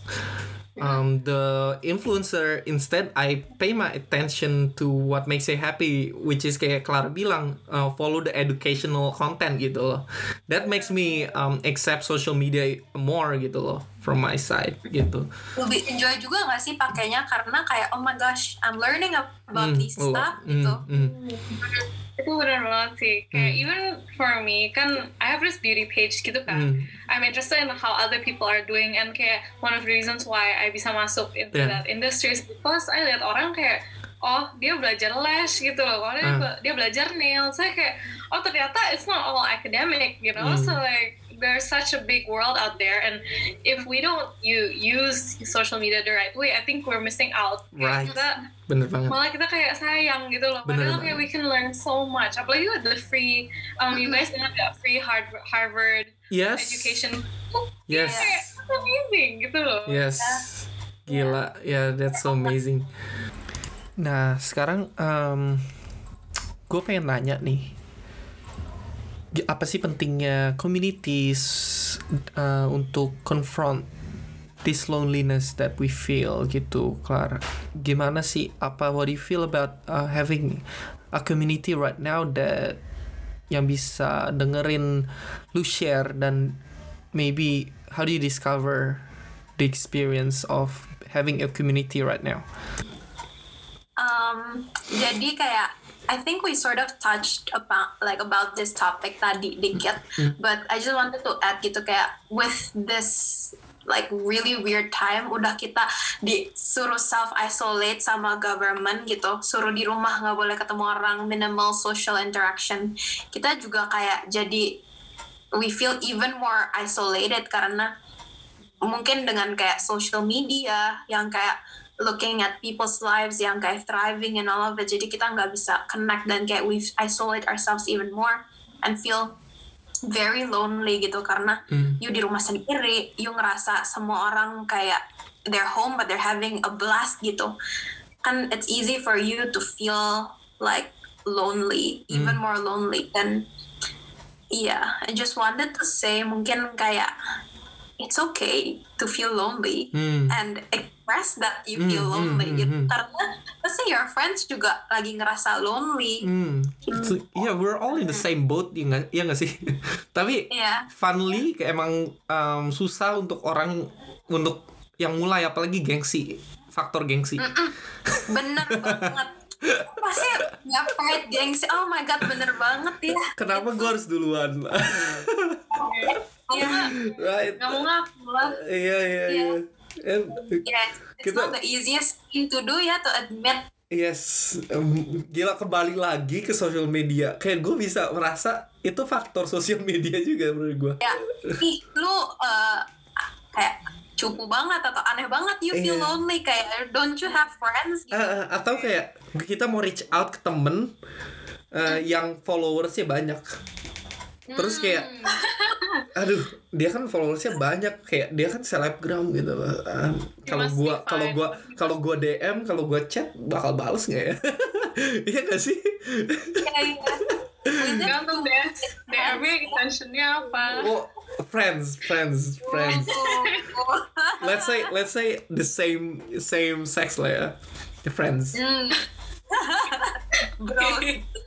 um the influencer instead I pay my attention to what makes me happy, which is kayak Clara bilang uh, follow the educational content gitu loh. That makes me um accept social media more gitu loh from my side gitu. lebih enjoy juga gak sih pakainya karena kayak oh my gosh I'm learning Mm, about these oh, stuff mm, gitu mm. itu benar banget sih kayak Hmm. even for me kan I have this beauty page gitu kan Hmm. I'm interested in how other people are doing and kayak one of the reasons why I bisa masuk into Yeah. that industry is because I lihat orang kayak oh dia belajar lash gitu loh oh, dia, be- dia belajar nail saya kayak oh ternyata it's not all academic you know Hmm. so like there's such a big world out there and if we don't you use social media the right way I think we're missing out Right. Kita Bener banget. malah kita kayak sayang gitu loh Bener padahal banget. kayak we can learn so much apalagi with the free um you guys have that free Harvard, Harvard Yes. education Yes. kayak it's amazing gitu loh Yes. Gila, ya that's so amazing. Nah, sekarang gue pengen nanya nih, apa sih pentingnya communities uh, untuk confront this loneliness that we feel gitu, Clara? Gimana sih? Apa what do you feel about uh, having a community right now that yang bisa dengerin lu share dan maybe how do you discover the experience of having a community right now? um, jadi kayak I think we sort of touched about like about this topic tadi dikit, but I just wanted to add gitu kayak with this like really weird time udah kita disuruh self isolate sama government gitu suruh di rumah nggak boleh ketemu orang minimal social interaction. Kita juga kayak jadi we feel even more isolated karena mungkin dengan kayak social media yang kayak looking at people's lives yang kayak thriving and all of it jadi kita nggak bisa connect dan kayak we isolate ourselves even more and feel very lonely gitu. Karena you di rumah sendiri you ngerasa semua orang kayak they're home but they're having a blast gitu. Kan it's easy for you to feel like lonely even more lonely dan iya I just wanted to say mungkin kayak it's okay to feel lonely Hmm. and express that you feel Hmm, hmm, lonely hmm, gitu hmm. karena pasti your friends juga lagi ngerasa lonely Hmm. So, yeah, we're all in the same boat, ya nggak ya nggak sih? Tapi Iya. funly kayak emang um, susah untuk orang untuk yang mulai apalagi gengsi, faktor gengsi. bener banget pasti nggak pride gengsi oh my god bener banget ya Kenapa gue harus duluan? Iya. right? nggak mau ngaku lah Iya iya iya. And, Yeah, it's Kita- not the easiest thing to do ya to admit Yes, em, gila kembali lagi ke social media. Kayak gue bisa merasa itu faktor sosial media juga menurut gue. ya ih lu uh, kayak cupu banget atau aneh banget you feel Iya. lonely kayak don't you have friends gitu. Ah, atau kayak kita mau reach out ke temen eh, yang followersnya banyak. Terus kayak, aduh, dia kan followersnya banyak, kayak dia kan selebgram gitu. Ah, Kalau gua, kalau gua, kalau gua DM, kalau gua chat, bakal bales nggak ya? Iya gak sih? Iya, iya. We did gantung deh DM extensionnya apa Oh, friends, friends, friends. Oh. Let's say, let's say the same, same sex lah ya, The friends, Hmm. bro,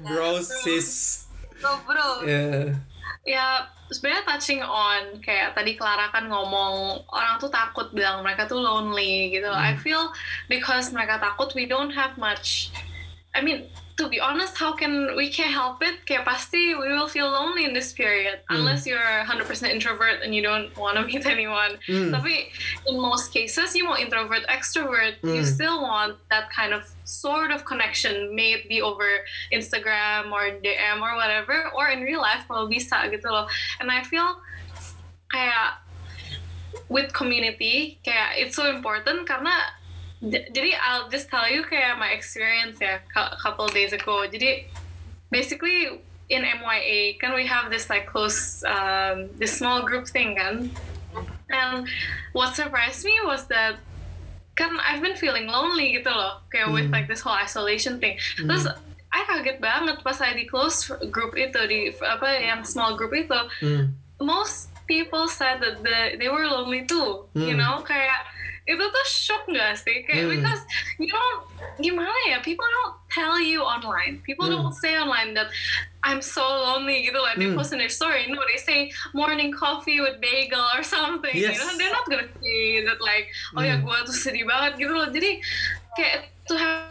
bros, sis, bro, bro. yeah. ya sebenarnya touching on kayak tadi Clara kan ngomong orang tuh takut bilang mereka tuh lonely gitu. I feel because mereka takut we don't have much. I mean to be honest, how can we can't help it? Kayak pasti we will feel lonely in this period Hmm. unless you're 100% introvert and you don't want to meet anyone. Hmm. Tapi in most cases, you mau introvert, extrovert, you Hmm. still want that kind of sort of connection, may it be over Instagram or DM or whatever, or in real life kalau bisa gitu loh. And I feel kayak with community kayak it's so important karena jadi I'll just tell you kayak my experience ya a couple days ago jadi basically in MYA kan we have this like close um, this small group thing kan and what surprised me was that kan I've been feeling lonely gitu loh kayak with Hmm. like this whole isolation thing terus I kaget banget pas saya di close group itu di apa yang small group itu Hmm. most people said that the, they were lonely too. You Hmm. know, kayak itu tuh shock gak sih? Kayak Hmm. because you don't gimana ya? People don't tell you online. People Hmm. don't say online that I'm so lonely gitu like they Hmm. post in their story. No, they say morning coffee with bagel or something. Yes. You know, they're not gonna say that like oh ya Hmm. gue tuh sedih banget gitu loh. Jadi kayak to have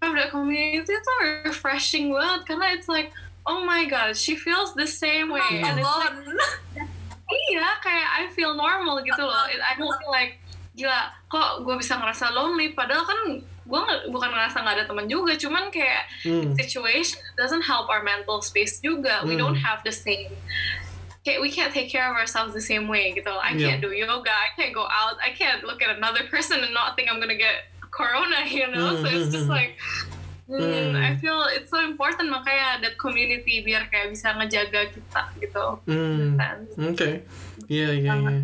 have that community itu refreshing banget karena it's like oh my god she feels the same way Not and it's like alone. iya kayak I feel normal gitu loh I don't feel like gila kok gue bisa ngerasa lonely padahal kan gue bukan ngerasa nggak ada teman juga cuman kayak Hmm. situation doesn't help our mental space juga we Hmm. don't have the same kayak we can't take care of ourselves the same way gitu I Yeah. can't do yoga I can't go out I can't look at another person and not think I'm gonna get corona you know so it's just Hmm. like hmm, Hmm. I feel it's so important makanya ada community biar kayak bisa ngejaga kita gitu Hmm. Sense. Okay. Yeah, yeah, yeah.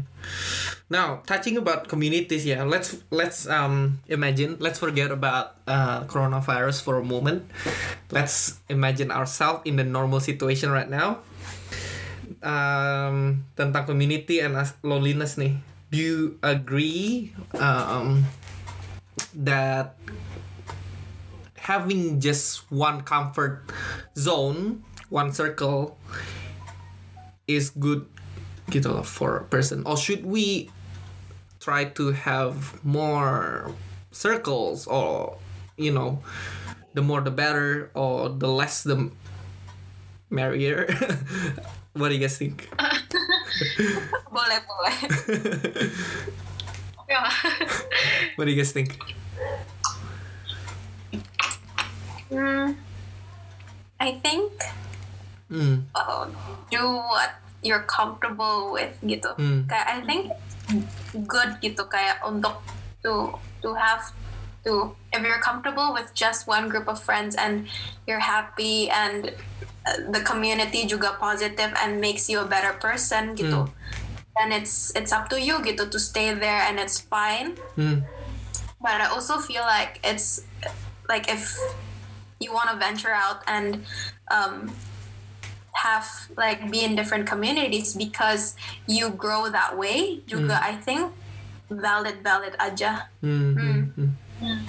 Now, touching about communities, yeah, let's let's um imagine, let's forget about uh coronavirus for a moment. Let's imagine ourselves in the normal situation right now. Um, tentang community and loneliness nih. Do you agree um that having just one comfort zone, one circle is good loh for a person. Or should we try to have more circles or you know the more the better or the less the merrier? What do you guys think? Boleh boleh. ya. What do you guys think? Hmm, I think mm, uh, do what you're comfortable with gitu. Hmm. Kayak I think good gitu kayak untuk to to have to if you're comfortable with just one group of friends and you're happy and uh, the community juga positive and makes you a better person gitu. Then it's it's up to you gitu to stay there and it's fine. mm, but I also feel like it's like if you want to venture out and um, have like be in different communities because you grow that way juga I think valid valid aja. Mm, mm, mm.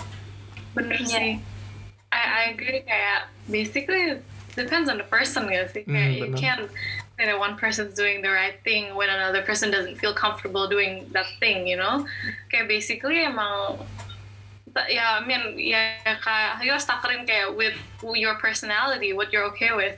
bener Yeah. sih I, I agree kayak basically depends on the person gak sih kayak Hmm, you can't say that one person's doing the right thing when another person doesn't feel comfortable doing that thing you know? Kayak basically emang ya I mean yeah, kayak you harus takerin kayak with your personality what you're okay with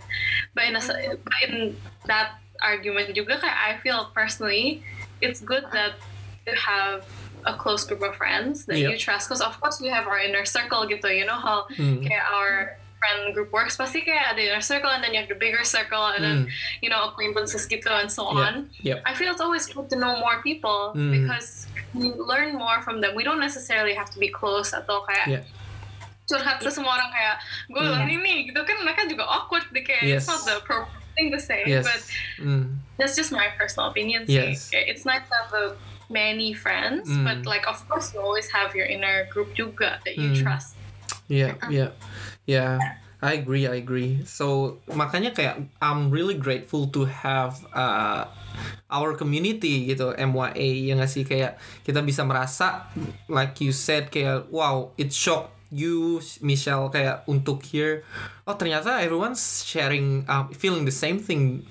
but in a, but in that argument juga kayak I feel personally it's good that you have a close group of friends that Yeah. you trust because of course we have our inner circle gitu you know how kayak our friend group works pasti kayak ada inner circle and then you have the bigger circle and then you know acquaintances gitu and so. Yeah. on Yep. I feel it's always good to know more people Mm. because learn more from them we don't necessarily have to be close atau kayak Yeah. curhat ke semua orang kayak gue Mm. ini nih gitu kan mereka juga awkward deh kayak Yes. it's not the appropriate thing to say yes but mm, that's just my personal opinion sih. Yes. it's nice to have a many friends Mm. but like of course you always have your inner group juga that you Mm. trust Yeah, yeah, yeah. I agree, I agree. So makanya kayak I'm really grateful to have uh, our community gitu MYA ya nggak sih? Kayak kita bisa merasa like you said kayak wow it shock you Michelle kayak untuk hear oh ternyata everyone's sharing um, feeling the same thing.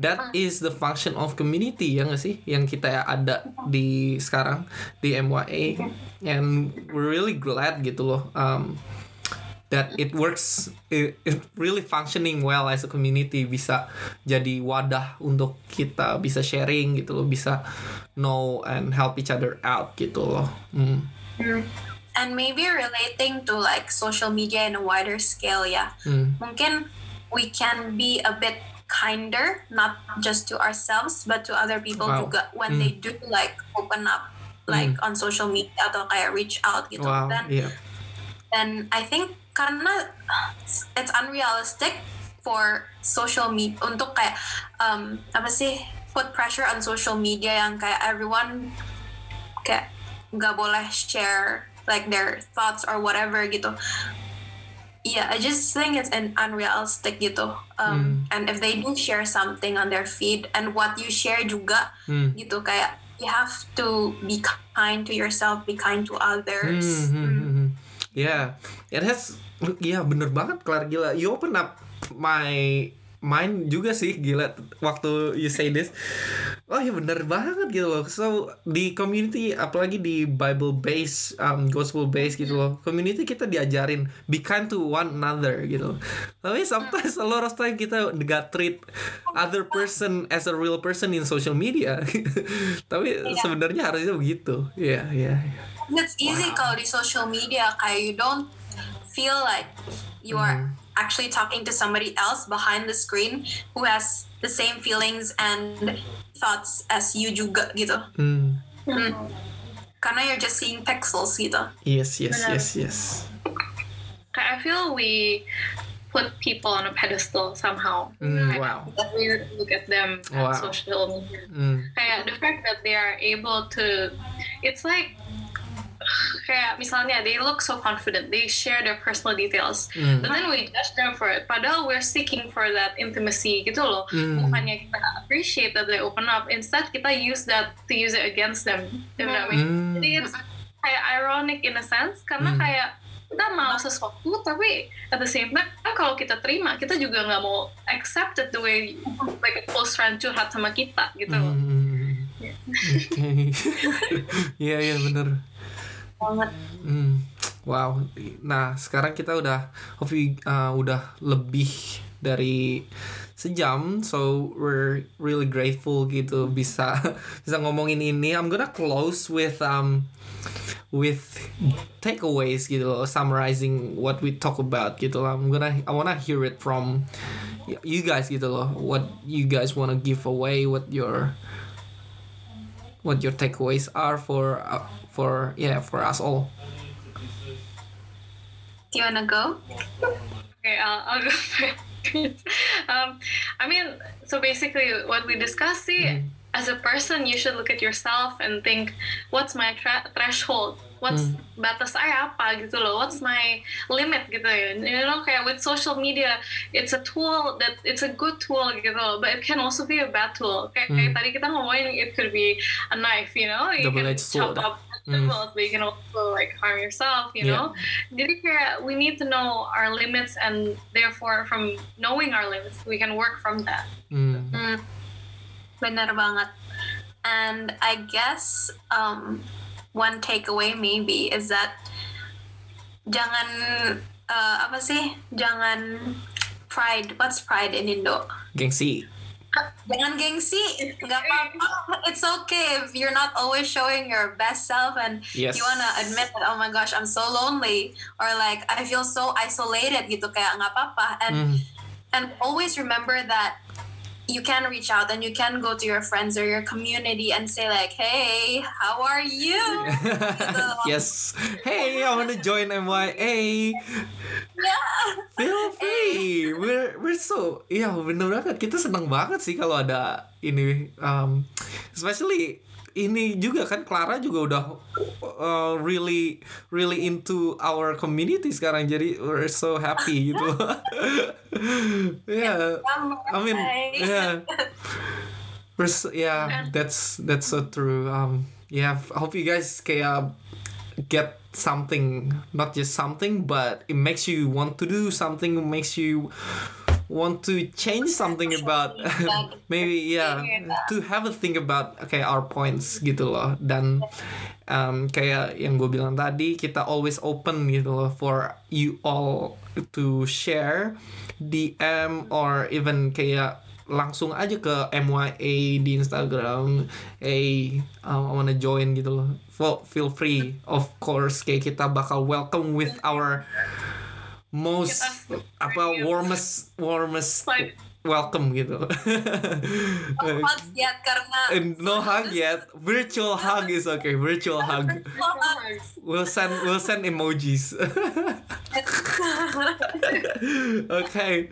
That is the function of community ya nggak sih? Yang kita ada di sekarang di MYA and we're really glad gitu loh um, that it works it, it really functioning well as a community bisa jadi wadah untuk kita bisa sharing gitu loh bisa know and help each other out gitu loh. Hmm. and maybe relating to like social media in a wider scale ya. Hmm. mungkin we can be a bit kinder not just to ourselves but to other people Wow. juga when they do like open up like on social media atau kayak reach out gitu. Wow dan yeah dan I think karena it's unrealistic for social media untuk kayak um, apa sih put pressure on social media yang kayak everyone kayak nggak boleh share like their thoughts or whatever gitu. Yeah, I just think it's an unrealistic gitu. Um, And if they do share something on their feed and what you share juga Hmm. gitu kayak you have to be kind to yourself, be kind to others. Hmm, hmm, hmm, hmm. Yeah, it has. Iya bener banget, Clara gila. You open up my mind juga sih gila waktu you say this. Oh ya bener banget gitu loh. So di community apalagi di Bible base, um, gospel base gitu loh. Community kita diajarin be kind to one another gitu. Tapi sometimes a lot of time kita nggak treat other person as a real person in social media. Tapi sebenarnya harusnya begitu. Iya iya. iya. And It's easy kalau di social media kayak you don't feel like you are actually talking to somebody else behind the screen who has the same feelings and thoughts as you juga gitu. Hmm. Karena you're just seeing pixels gitu. Yes, yes, Benar. yes, yes. I feel we put people on a pedestal somehow. Mm, wow. we look at them Wow. on social media. Mm, Kayak the fact that they are able to, it's like kayak misalnya they look so confident, they share their personal details, Mm. but then we judge them for it. Padahal we're seeking for that intimacy gitu loh. Mm. Bukannya kita appreciate that they open up, instead kita use that to use it against them. You know what I mean? Mm. Jadi it's kayak ironic in a sense karena Mm. kayak kita mau sesuatu tapi at the same time kalau kita terima kita juga nggak mau accept it the way like a close friend curhat sama kita gitu loh. mm. Iya, iya bener. Banget. Hmm. Wow. Nah, sekarang kita udah hope uh, udah lebih dari sejam so we're really grateful gitu bisa bisa ngomongin ini I'm gonna close with um with takeaways gitu loh summarizing what we talk about gitu loh I'm gonna I wanna hear it from you guys gitu loh what you guys wanna give away what your what your takeaways are for uh, for yeah for us all Do you wanna go? Okay, I'll, I'll go first. um, I mean, so basically, what we discussed, see, mm-hmm. as a person, you should look at yourself and think, what's my tra- threshold? What's mm-hmm. batas saya apa gitu loh? What's my limit gitu ya? You know, kayak with social media, it's a tool that it's a good tool gitu loh, but it can also be a bad tool. Kayak, kayak mm-hmm. tadi kita ngomongin, it could be a knife, you know? You can Double-edged sword. chop up vegetables, but you can also like harm yourself, you Yeah. know? Jadi we need to know our limits and therefore from knowing our limits we can work from that. Hmm. Hmm, bener banget. And I guess um, one takeaway maybe is that jangan uh, apa sih? Jangan pride. What's pride in Indo? gengsi Jangan gengsi. Nggak apa-apa. It's okay if you're not always showing your best self and Yes. you wanna admit that oh my gosh I'm so lonely or like I feel so isolated gitu kayak nggak apa-apa and Hmm. and always remember that you can reach out and you can go to your friends or your community and say like hey how are you? Yes. Hey I wanna join MYA yeah. Feel free. We're we're so iya bener banget. Kita seneng banget sih kalau ada ini um, especially ini juga kan Clara juga udah uh, really really into our community sekarang. Jadi we're so happy gitu. Yeah. I mean yeah. So, yeah that's that's so true. Um yeah I hope you guys kayak get something not just something but it makes you want to do something makes you want to change something about maybe yeah to have a think about okay our points gitu loh. Dan um, kayak yang gue bilang tadi kita always open gitu loh for you all to share DM or even kayak langsung aja ke MYA di Instagram hey um, I wanna join gitu loh. Feel free of course kayak kita bakal welcome with our most apa warmest warmest welcome gitu. no hug yet karena no hug yet. Virtual hug is okay. Virtual hug. We'll send we'll send emojis. okay,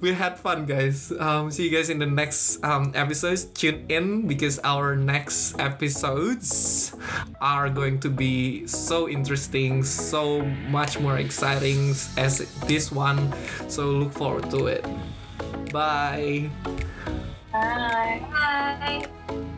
we had fun, guys. Um, see you guys in the next um, episodes. Tune in because our next episodes are going to be so interesting, so much more exciting as this one. So look forward to it. Bye. Bye. Bye.